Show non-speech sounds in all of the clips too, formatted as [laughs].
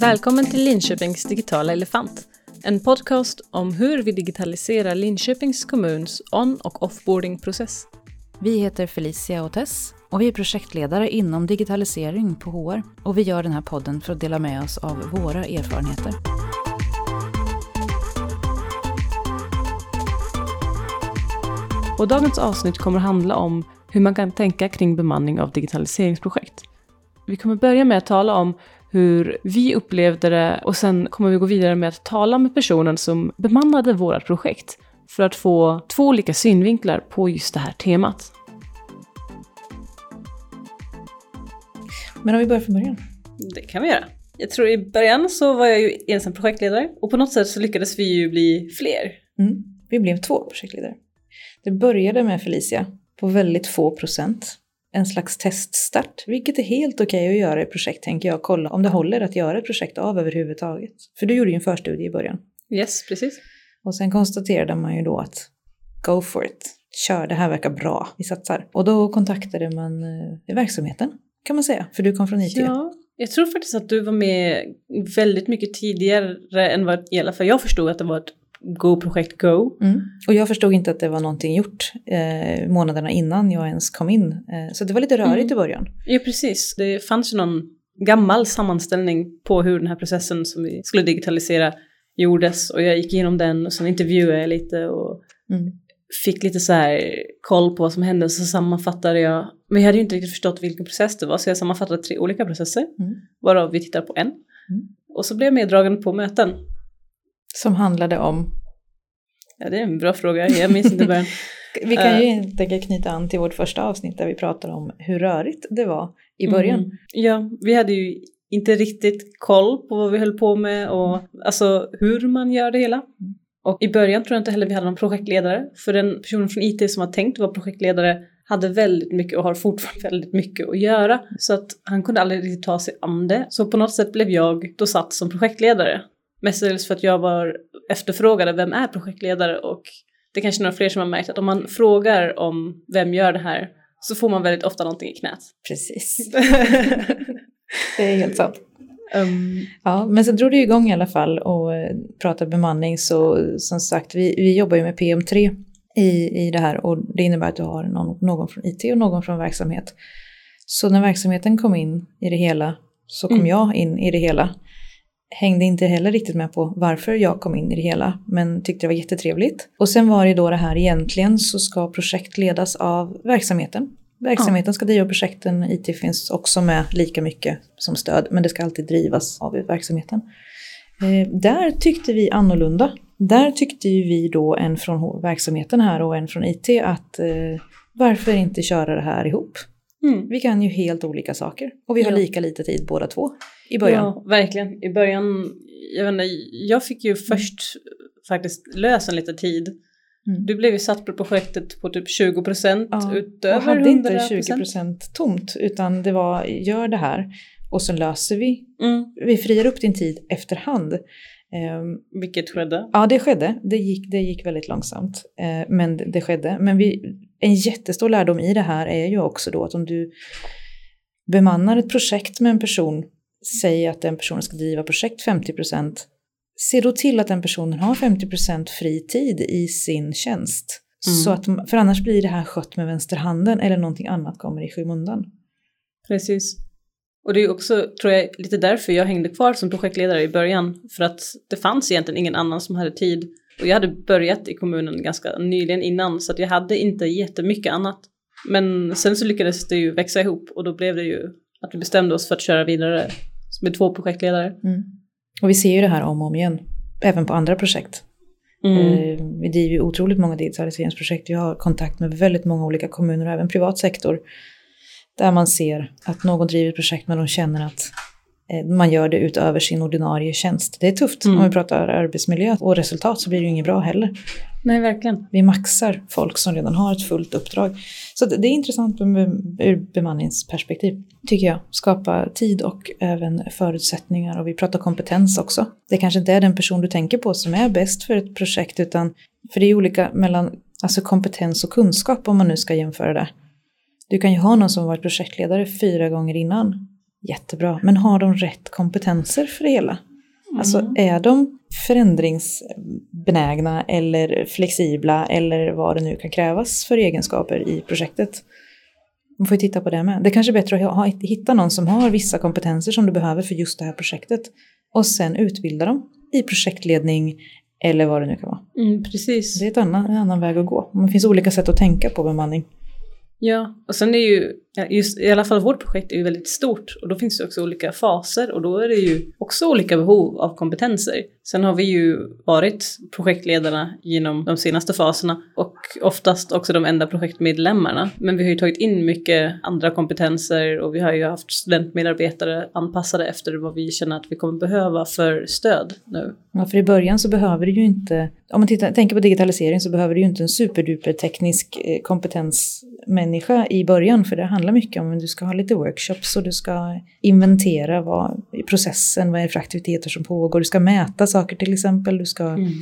Välkommen till Linköpings digitala elefant. En podcast om hur vi digitaliserar Linköpings kommuns on och offboardingprocess. Vi heter Felicia och Tess och vi är projektledare inom digitalisering på HR och vi gör den här podden för att dela med oss av våra erfarenheter. Och dagens avsnitt kommer att handla om hur man kan tänka kring bemanning av digitaliseringsprojekt. Vi kommer börja med att tala om hur vi upplevde det och sen kommer vi gå vidare med att tala med personen som bemannade vårt projekt för att få två olika synvinklar på just det här temat. Men om vi börjar från början? Det kan vi göra. Jag tror i början så var jag ju ensam projektledare och på något sätt så lyckades vi ju bli fler. Mm. Vi blev två projektledare. Det började med Felicia på väldigt få procent. En slags teststart, vilket är helt okej okay att göra i projekt tänker jag. Kolla om det håller att göra ett projekt av överhuvudtaget. För du gjorde ju en förstudie i början. Yes, precis. Och sen konstaterade man ju då att go for it. Kör, det här verkar bra, vi satsar. Och då kontaktade man eh, verksamheten kan man säga, för du kom från IT. Ja, jag tror faktiskt att du var med väldigt mycket tidigare än vad i alla fall jag förstod att det var ett Go-projekt Go. Mm. Och jag förstod inte att det var någonting gjort eh, månaderna innan jag ens kom in. Eh, så det var lite rörigt mm. i början. Ja, precis. Det fanns ju någon gammal sammanställning på hur den här processen som vi skulle digitalisera gjordes och jag gick igenom den och sen intervjuade jag lite och mm. fick lite så här koll på vad som hände och så sammanfattade jag. Men jag hade ju inte riktigt förstått vilken process det var så jag sammanfattade tre olika processer mm. varav vi tittar på en. Mm. Och så blev jag meddragen på möten som handlade om? Ja, det är en bra fråga. Jag minns inte början. [laughs] vi kan ju helt enkelt knyta an till vårt första avsnitt där vi pratar om hur rörigt det var i början. Mm. Ja, vi hade ju inte riktigt koll på vad vi höll på med och alltså hur man gör det hela. Mm. Och i början tror jag inte heller vi hade någon projektledare, för den personen från IT som var tänkt vara projektledare hade väldigt mycket och har fortfarande väldigt mycket att göra. Så att han kunde aldrig riktigt ta sig an det. Så på något sätt blev jag då satt som projektledare. Mestadels för att jag var efterfrågade vem är projektledare och det är kanske några fler som har märkt att om man frågar om vem gör det här så får man väldigt ofta någonting i knät. Precis. [laughs] det är helt sant. Um, ja, men sen drog det igång i alla fall och eh, pratade bemanning så som sagt vi, vi jobbar ju med PM3 i, i det här och det innebär att du har någon, någon från IT och någon från verksamhet. Så när verksamheten kom in i det hela så kom mm. jag in i det hela hängde inte heller riktigt med på varför jag kom in i det hela, men tyckte det var jättetrevligt. Och sen var det då det här egentligen så ska projekt ledas av verksamheten. Verksamheten ska driva projekten, IT finns också med lika mycket som stöd, men det ska alltid drivas av verksamheten. Eh, där tyckte vi annorlunda. Där tyckte ju vi då en från verksamheten här och en från IT att eh, varför inte köra det här ihop? Mm. Vi kan ju helt olika saker och vi har ja. lika lite tid båda två i början. Ja, verkligen. I början, jag vet inte, jag fick ju först faktiskt lösa lite tid. Mm. Du blev ju satt på projektet på typ 20 procent ja, utöver 100 Jag hade inte 20 procent tomt utan det var gör det här och så löser vi. Mm. Vi friar upp din tid efterhand. Um, Vilket skedde? Ja, det skedde. Det gick, det gick väldigt långsamt. Uh, men det, det skedde. Men vi, en jättestor lärdom i det här är ju också då att om du bemannar ett projekt med en person säger att den personen ska driva projekt 50% se då till att den personen har 50 fri tid i sin tjänst. Mm. Så att, för annars blir det här skött med vänsterhanden eller någonting annat kommer i skymundan. Precis. Och det är också, tror jag, lite därför jag hängde kvar som projektledare i början. För att det fanns egentligen ingen annan som hade tid. Och jag hade börjat i kommunen ganska nyligen innan så att jag hade inte jättemycket annat. Men sen så lyckades det ju växa ihop och då blev det ju att vi bestämde oss för att köra vidare med två projektledare. Mm. Och vi ser ju det här om och om igen, även på andra projekt. Mm. Eh, vi driver ju otroligt många digitaliseringsprojekt. Vi har kontakt med väldigt många olika kommuner och även privat sektor. Där man ser att någon driver ett projekt men de känner att man gör det utöver sin ordinarie tjänst. Det är tufft mm. om vi pratar arbetsmiljö och resultat så blir det ju inget bra heller. Nej, verkligen. Vi maxar folk som redan har ett fullt uppdrag. Så det är intressant ur bemanningsperspektiv, tycker jag. Skapa tid och även förutsättningar och vi pratar kompetens också. Det kanske inte är den person du tänker på som är bäst för ett projekt utan för det är olika mellan alltså kompetens och kunskap om man nu ska jämföra det. Du kan ju ha någon som varit projektledare fyra gånger innan. Jättebra, men har de rätt kompetenser för det hela? Mm. Alltså är de förändringsbenägna eller flexibla eller vad det nu kan krävas för egenskaper i projektet? Man får ju titta på det med. Det är kanske är bättre att ha, hitta någon som har vissa kompetenser som du behöver för just det här projektet och sen utbilda dem i projektledning eller vad det nu kan vara. Mm, precis. Det är ett annan, en annan väg att gå. Det finns olika sätt att tänka på bemanning. Ja, och sen är ju, just, i alla fall vårt projekt är ju väldigt stort och då finns det också olika faser och då är det ju också olika behov av kompetenser. Sen har vi ju varit projektledarna genom de senaste faserna och oftast också de enda projektmedlemmarna. Men vi har ju tagit in mycket andra kompetenser och vi har ju haft studentmedarbetare anpassade efter vad vi känner att vi kommer behöva för stöd nu. Ja, för i början så behöver du ju inte, om man tittar, tänker på digitalisering så behöver du ju inte en superduper teknisk eh, kompetens kompetensmänniska i början för det handlar mycket om att du ska ha lite workshops och du ska inventera vad i processen, vad är det för aktiviteter som pågår, du ska mäta saker till exempel, du ska mm.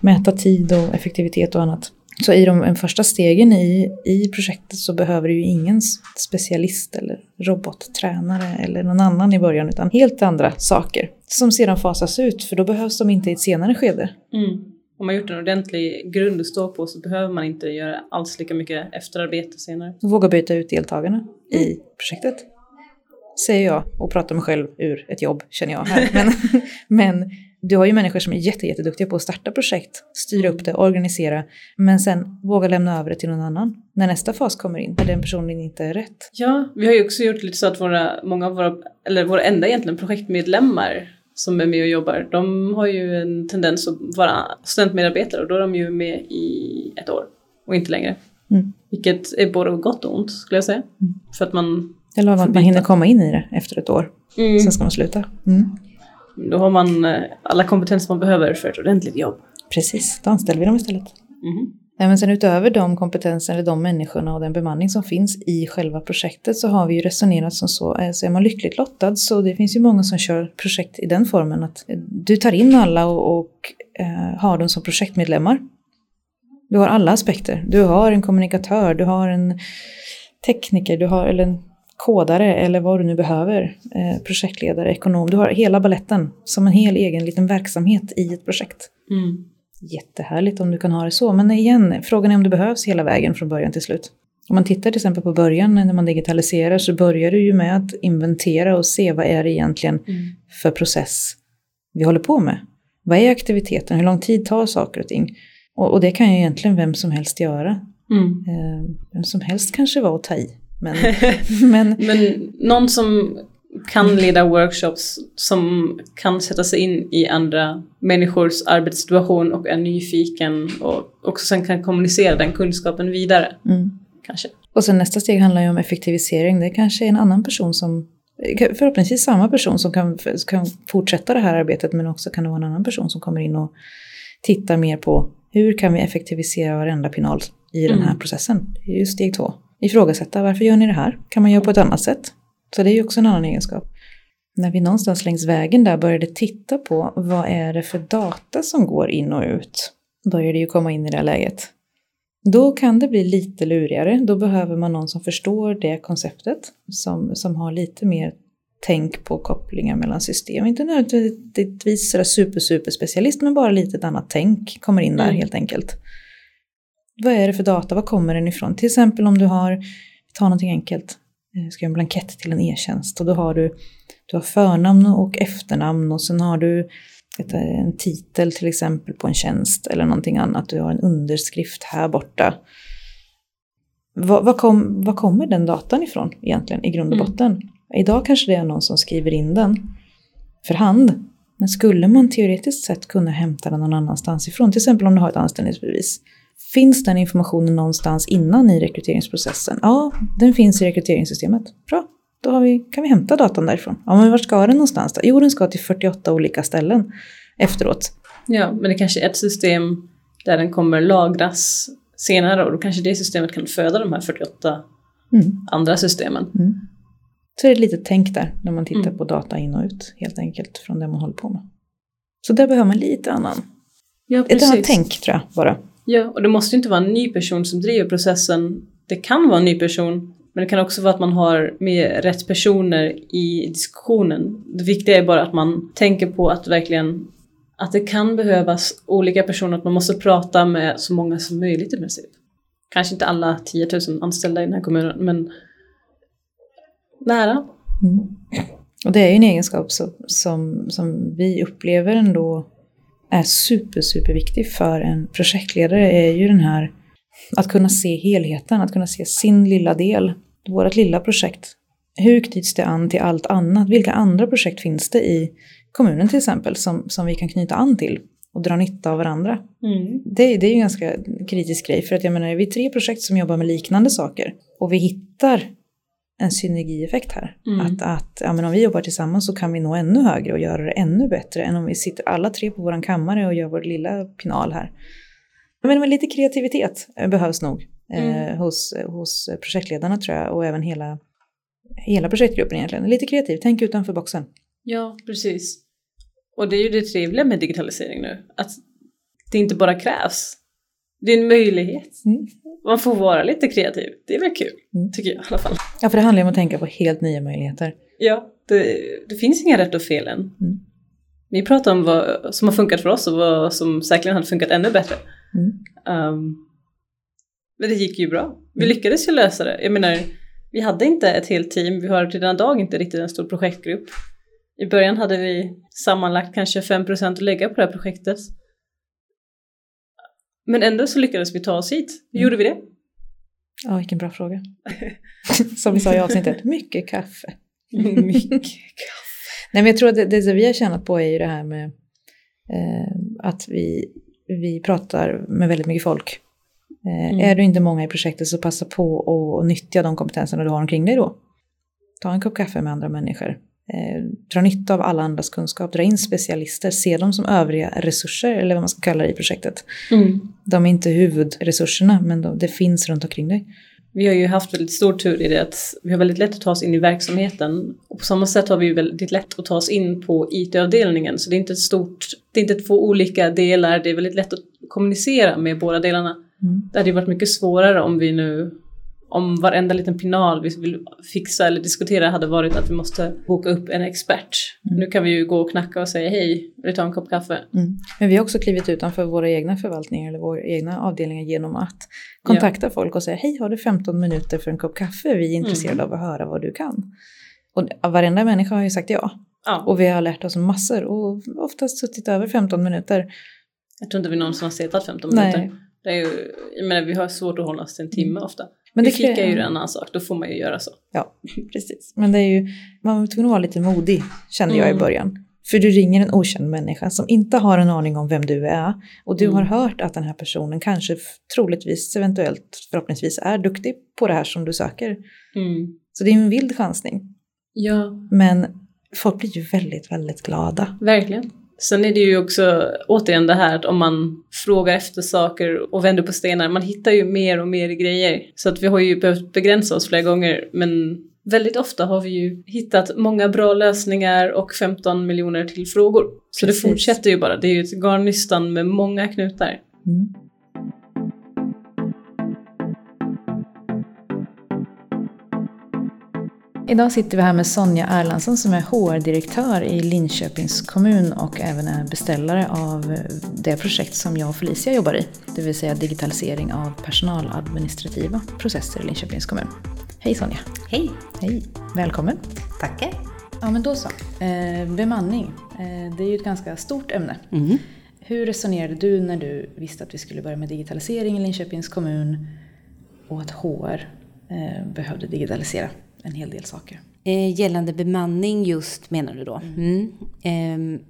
mäta tid och effektivitet och annat. Så i de första stegen i, i projektet så behöver du ju ingen specialist eller robottränare eller någon annan i början utan helt andra saker som sedan fasas ut för då behövs de inte i ett senare skede. Mm. Om man gjort en ordentlig grund att stå på så behöver man inte göra alls lika mycket efterarbete senare. Våga byta ut deltagarna mm. i projektet. Säger jag och pratar mig själv ur ett jobb känner jag här. Men, [laughs] men du har ju människor som är jätte, jätteduktiga på att starta projekt, styra upp det, organisera, men sen våga lämna över det till någon annan när nästa fas kommer in, när den personen inte är rätt. Ja, vi har ju också gjort lite så att våra, många av våra, eller våra enda egentligen projektmedlemmar som är med och jobbar, de har ju en tendens att vara studentmedarbetare och då är de ju med i ett år och inte längre. Mm. Vilket är både gott och ont skulle jag säga. Mm. För att man... Eller att man hinner komma in i det efter ett år. Mm. Sen ska man sluta. Mm. Då har man eh, alla kompetenser man behöver för ett ordentligt jobb. Precis, då anställer vi dem istället. Mm men sen utöver de kompetenser, de människorna och den bemanning som finns i själva projektet så har vi ju resonerat som så, så är man lyckligt lottad så det finns ju många som kör projekt i den formen att du tar in alla och, och eh, har dem som projektmedlemmar. Du har alla aspekter. Du har en kommunikatör, du har en tekniker, du har, eller en kodare eller vad du nu behöver, eh, projektledare, ekonom. Du har hela balletten som en hel egen liten verksamhet i ett projekt. Mm. Jättehärligt om du kan ha det så, men igen, frågan är om det behövs hela vägen från början till slut. Om man tittar till exempel på början när man digitaliserar så börjar du ju med att inventera och se vad är det egentligen mm. för process vi håller på med. Vad är aktiviteten? Hur lång tid tar saker och ting? Och, och det kan ju egentligen vem som helst göra. Mm. Eh, vem som helst kanske var att ta i. Men, [laughs] men, men någon som kan leda workshops, som kan sätta sig in i andra människors arbetssituation och är nyfiken och också sen kan kommunicera den kunskapen vidare. Mm. Kanske. Och sen nästa steg handlar ju om effektivisering. Det är kanske en annan person som, förhoppningsvis samma person som kan, kan fortsätta det här arbetet men också kan det vara en annan person som kommer in och tittar mer på hur kan vi effektivisera varenda pinal i den här mm. processen. Det är ju steg två ifrågasätta varför gör ni det här? Kan man göra på ett annat sätt? Så det är ju också en annan egenskap. När vi någonstans längs vägen där började titta på vad är det för data som går in och ut, börjar det ju komma in i det här läget. Då kan det bli lite lurigare, då behöver man någon som förstår det konceptet, som, som har lite mer tänk på kopplingar mellan system. Inte nödvändigtvis sådär super, super specialist, men bara lite ett annat tänk kommer in där mm. helt enkelt vad är det för data, var kommer den ifrån? Till exempel om du har, ta någonting enkelt, ska göra en blankett till en e-tjänst och då har du, du har förnamn och efternamn och sen har du ett, en titel till exempel på en tjänst eller någonting annat, du har en underskrift här borta. Var, kom, kommer den datan ifrån egentligen i grund och mm. botten? Mm. Idag kanske det är någon som skriver in den för hand. Men skulle man teoretiskt sett kunna hämta den någon annanstans ifrån, till exempel om du har ett anställningsbevis, Finns den informationen någonstans innan i rekryteringsprocessen? Ja, den finns i rekryteringssystemet. Bra, då vi, kan vi hämta datan därifrån. Ja, men var ska den någonstans då? Jo, den ska till 48 olika ställen efteråt. Ja, men det kanske är ett system där den kommer lagras senare och då kanske det systemet kan föda de här 48 mm. andra systemen. Mm. Så är det lite tänk där när man tittar mm. på data in och ut helt enkelt från det man håller på med. Så där behöver man lite annan. Ja, Ett annat tänk tror jag bara. Ja, och det måste inte vara en ny person som driver processen. Det kan vara en ny person Men det kan också vara att man har med rätt personer i diskussionen. Det viktiga är bara att man tänker på att verkligen att det kan behövas olika personer, att man måste prata med så många som möjligt i princip. Kanske inte alla 10 000 anställda i den här kommunen, men nära. Mm. Och det är ju en egenskap som, som, som vi upplever ändå är super, super viktig för en projektledare är ju den här att kunna se helheten, att kunna se sin lilla del, vårt lilla projekt. Hur knyts det an till allt annat? Vilka andra projekt finns det i kommunen till exempel som, som vi kan knyta an till och dra nytta av varandra? Mm. Det, det är ju en ganska kritisk grej för att jag menar, är vi tre projekt som jobbar med liknande saker och vi hittar en synergieffekt här. Mm. Att, att ja, men om vi jobbar tillsammans så kan vi nå ännu högre och göra det ännu bättre än om vi sitter alla tre på våran kammare och gör vår lilla pinal här. Men, men lite kreativitet behövs nog eh, mm. eh, hos, hos projektledarna tror jag och även hela, hela projektgruppen egentligen. Lite kreativ, tänk utanför boxen. Ja, precis. Och det är ju det trevliga med digitalisering nu, att det inte bara krävs. Det är en möjlighet. Mm. Man får vara lite kreativ. Det är väl kul, mm. tycker jag i alla fall. Ja, för det handlar ju om att tänka på helt nya möjligheter. Ja, det, det finns inga rätt och fel än. Mm. Vi pratar om vad som har funkat för oss och vad som säkerligen hade funkat ännu bättre. Mm. Um, men det gick ju bra. Vi mm. lyckades ju lösa det. Jag menar, vi hade inte ett helt team, vi har till denna dag inte riktigt en stor projektgrupp. I början hade vi sammanlagt kanske 5% att lägga på det här projektet. Men ändå så lyckades vi ta oss hit. Hur mm. gjorde vi det? Ja, vilken bra fråga. [laughs] Som vi sa i avsnittet, mycket kaffe. mycket [laughs] kaffe. Nej, men jag tror att det, det vi har tjänat på är ju det här med eh, att vi, vi pratar med väldigt mycket folk. Eh, mm. Är du inte många i projektet så passa på att nyttja de kompetenserna du har omkring dig då. Ta en kopp kaffe med andra människor eh, dra nytta av alla andras kunskap, dra in specialister, se dem som övriga resurser eller vad man ska kalla det i projektet. Mm. De är inte huvudresurserna men de, det finns runt omkring dig. Vi har ju haft väldigt stor tur i det att vi har väldigt lätt att ta oss in i verksamheten och på samma sätt har vi väldigt lätt att ta oss in på IT-avdelningen så det är inte ett stort, det är inte två olika delar, det är väldigt lätt att kommunicera med båda delarna. Mm. Det hade ju varit mycket svårare om vi nu om varenda liten pinal vi vill fixa eller diskutera hade varit att vi måste boka upp en expert. Mm. Nu kan vi ju gå och knacka och säga hej, vill du ta en kopp kaffe? Mm. Men vi har också klivit utanför våra egna förvaltningar eller våra egna avdelningar genom att kontakta ja. folk och säga hej, har du 15 minuter för en kopp kaffe? Vi är intresserade mm. av att höra vad du kan. Och varenda människa har ju sagt ja. ja. Och vi har lärt oss massor och oftast suttit över 15 minuter. Jag tror inte vi någonsin har suttit 15 minuter. Nej. Det är ju, jag menar, vi har svårt att hålla oss till en timme mm. ofta. Men det är ju en annan sak, då får man ju göra så. Ja, [laughs] precis. Men det är ju, man var tvungen att vara lite modig, kände mm. jag i mm. början. För du ringer en okänd människa som inte har en aning om vem du är. Och du mm. har hört att den här personen kanske troligtvis, eventuellt, förhoppningsvis är duktig på det här som du söker. Mm. Så det är en vild chansning. Ja. Men folk blir ju väldigt, väldigt glada. Verkligen. Sen är det ju också återigen det här att om man frågar efter saker och vänder på stenar, man hittar ju mer och mer grejer. Så att vi har ju behövt begränsa oss flera gånger men väldigt ofta har vi ju hittat många bra lösningar och 15 miljoner till frågor. Så Precis. det fortsätter ju bara, det är ju ett garnnystan med många knutar. Mm. Idag sitter vi här med Sonja Erlandsson som är HR-direktör i Linköpings kommun och även är beställare av det projekt som jag och Felicia jobbar i. Det vill säga digitalisering av personaladministrativa processer i Linköpings kommun. Hej Sonja! Hej! Hej! Välkommen! Tackar! Ja men då så. Eh, bemanning, eh, det är ju ett ganska stort ämne. Mm. Hur resonerade du när du visste att vi skulle börja med digitalisering i Linköpings kommun och att HR eh, behövde digitalisera? En hel del saker. Eh, gällande bemanning just menar du då? Mm. Mm. Eh,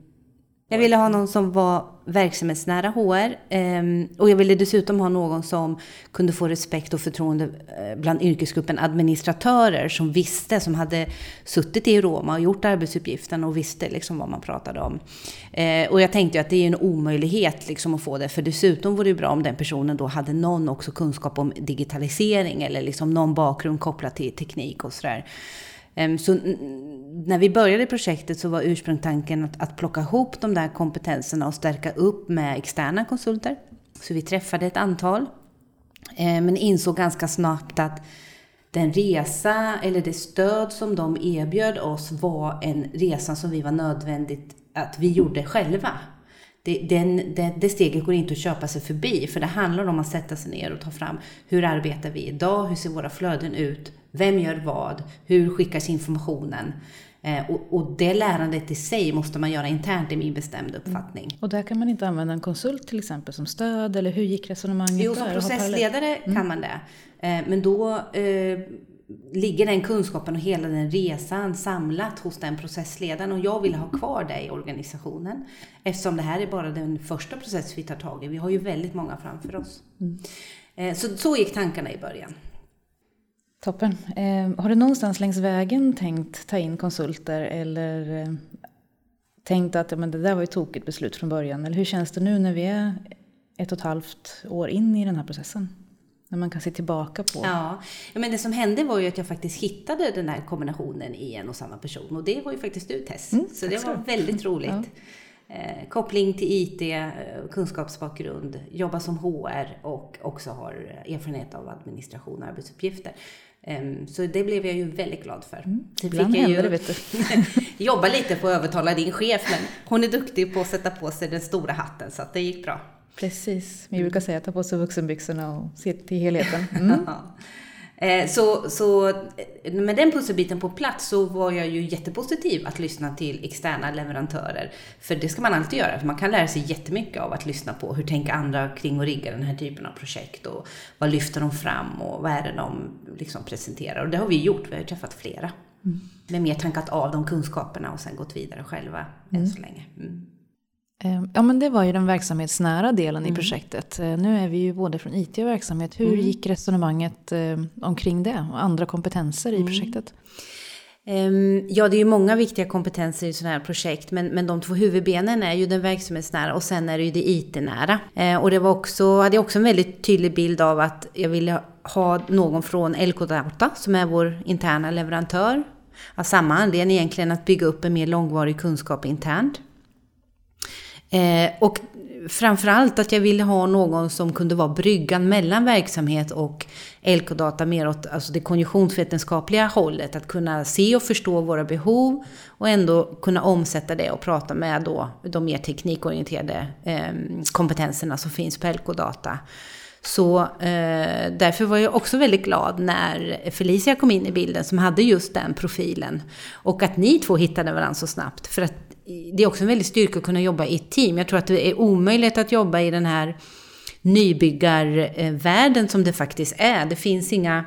jag ville ha någon som var verksamhetsnära HR ehm, och jag ville dessutom ha någon som kunde få respekt och förtroende eh, bland yrkesgruppen administratörer som visste, som hade suttit i Roma och gjort arbetsuppgiften och visste liksom vad man pratade om. Eh, och jag tänkte att det är en omöjlighet liksom att få det, för dessutom vore det bra om den personen då hade någon också kunskap om digitalisering eller liksom någon bakgrund kopplat till teknik och sådär. Ehm, så när vi började projektet så var ursprungstanken att, att plocka ihop de där kompetenserna och stärka upp med externa konsulter. Så vi träffade ett antal, ehm, men insåg ganska snabbt att den resa eller det stöd som de erbjöd oss var en resa som vi var nödvändigt att vi gjorde själva. Det, den, det, det, steget går inte att köpa sig förbi, för det handlar om att sätta sig ner och ta fram hur arbetar vi idag, hur ser våra flöden ut, vem gör vad, hur skickas informationen? Eh, och, och, det lärandet i sig måste man göra internt i min bestämda uppfattning. Mm. Och där kan man inte använda en konsult till exempel som stöd, eller hur gick resonemanget jo, där? Jo, som processledare mm. kan man det. Eh, men då eh, ligger den kunskapen och hela den resan samlat hos den processledaren och jag vill ha kvar det i organisationen. Eftersom det här är bara den första process vi tar tag i. Vi har ju väldigt många framför oss. Mm. Eh, så, så gick tankarna i början. Toppen. Eh, har du någonstans längs vägen tänkt ta in konsulter eller eh, tänkt att ja, men det där var ju tokigt beslut från början? Eller hur känns det nu när vi är ett och ett halvt år in i den här processen? När man kan se tillbaka på. Ja, men det som hände var ju att jag faktiskt hittade den här kombinationen i en och samma person. Och det var ju faktiskt du Tess. Mm, så det var väldigt roligt. Ja. Eh, koppling till IT, eh, kunskapsbakgrund, jobba som HR och också har erfarenhet av administration och arbetsuppgifter. Um, så det blev jag ju väldigt glad för. Mm, ibland fick jag ju det, vet du. [laughs] jobba lite på att övertala din chef, men hon är duktig på att sätta på sig den stora hatten, så det gick bra. Precis, vi brukar säga ta på sig vuxenbyxorna och se till helheten. [laughs] Mm. Eh, så, så eh, med den pusselbiten på plats så var jag ju jättepositiv att lyssna till externa leverantörer. För det ska man alltid göra, för man kan lära sig jättemycket av att lyssna på hur tänker andra kring och rigga den här typen av projekt och vad lyfter de fram och vad är det de liksom presenterar. Och det har vi gjort, vi har träffat flera. Mm. Med mer tankat av de kunskaperna och sen gått vidare själva mm. än så länge. Mm. Eh, ja men det var ju den verksamhetsnära delen mm. i projektet. Eh, nu är vi ju både från IT och verksamhet. Hur mm. gick resonemanget eh, omkring det och andra kompetenser i mm. projektet? Ehm, ja, det är ju många viktiga kompetenser i sådana här projekt, men, men de två huvudbenen är ju den verksamhetsnära och sen är det ju det IT-nära. Och det var också, hade jag också en väldigt tydlig bild av att jag ville ha någon från LK Data, som är vår interna leverantör, av samma anledning egentligen att bygga upp en mer långvarig kunskap internt. Eh, och framförallt att jag ville ha någon som kunde vara bryggan mellan verksamhet och LK-data mer åt alltså det konjunktionsvetenskapliga hållet. Att kunna se och förstå våra behov och ändå kunna omsätta det och prata med då de mer teknikorienterade eh, kompetenserna som finns på LK-data. Så eh, därför var jag också väldigt glad när Felicia kom in i bilden som hade just den profilen. Och att ni två hittade varandra så snabbt. För att det är också en väldig styrka att kunna jobba i ett team. Jag tror att det är omöjligt att jobba i den här nybyggarvärlden som det faktiskt är. Det finns inga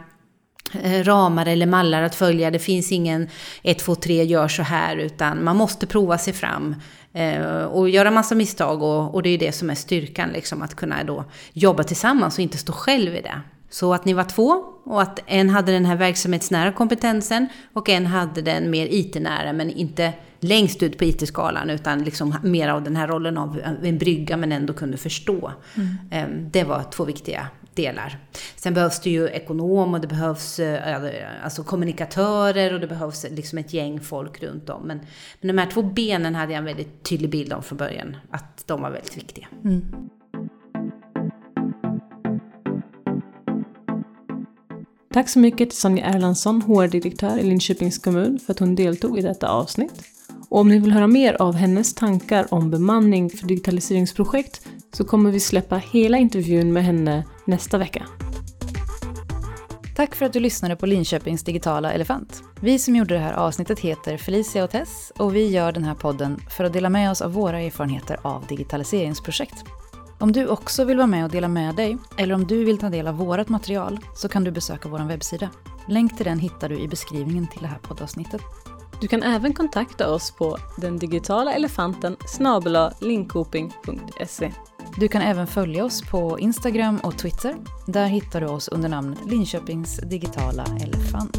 eh, ramar eller mallar att följa. Det finns ingen 1, 2, 3, gör så här, utan man måste prova sig fram eh, och göra massa misstag. Och, och det är det som är styrkan, liksom, att kunna då jobba tillsammans och inte stå själv i det. Så att ni var två och att en hade den här verksamhetsnära kompetensen och en hade den mer IT-nära men inte längst ut på IT-skalan utan liksom mer av den här rollen av en brygga men ändå kunde förstå. Mm. Ehm, det var två viktiga delar. Sen behövs det ju ekonom och det behövs eh, alltså kommunikatörer och det behövs liksom ett gäng folk runt om. Men, men de här två benen hade jag en väldigt tydlig bild om från början, att de var väldigt viktiga. Mm. Tack så mycket till Sonja Erlandsson, HR-direktör i Linköpings kommun, för att hon deltog i detta avsnitt. Och om ni vill höra mer av hennes tankar om bemanning för digitaliseringsprojekt så kommer vi släppa hela intervjun med henne nästa vecka. Tack för att du lyssnade på Linköpings digitala elefant. Vi som gjorde det här avsnittet heter Felicia och Tess och vi gör den här podden för att dela med oss av våra erfarenheter av digitaliseringsprojekt. Om du också vill vara med och dela med dig, eller om du vill ta del av vårt material, så kan du besöka vår webbsida. Länk till den hittar du i beskrivningen till det här poddavsnittet. Du kan även kontakta oss på den digitala elefanten linkoping.se. Du kan även följa oss på Instagram och Twitter. Där hittar du oss under namnet Linköpings digitala elefant.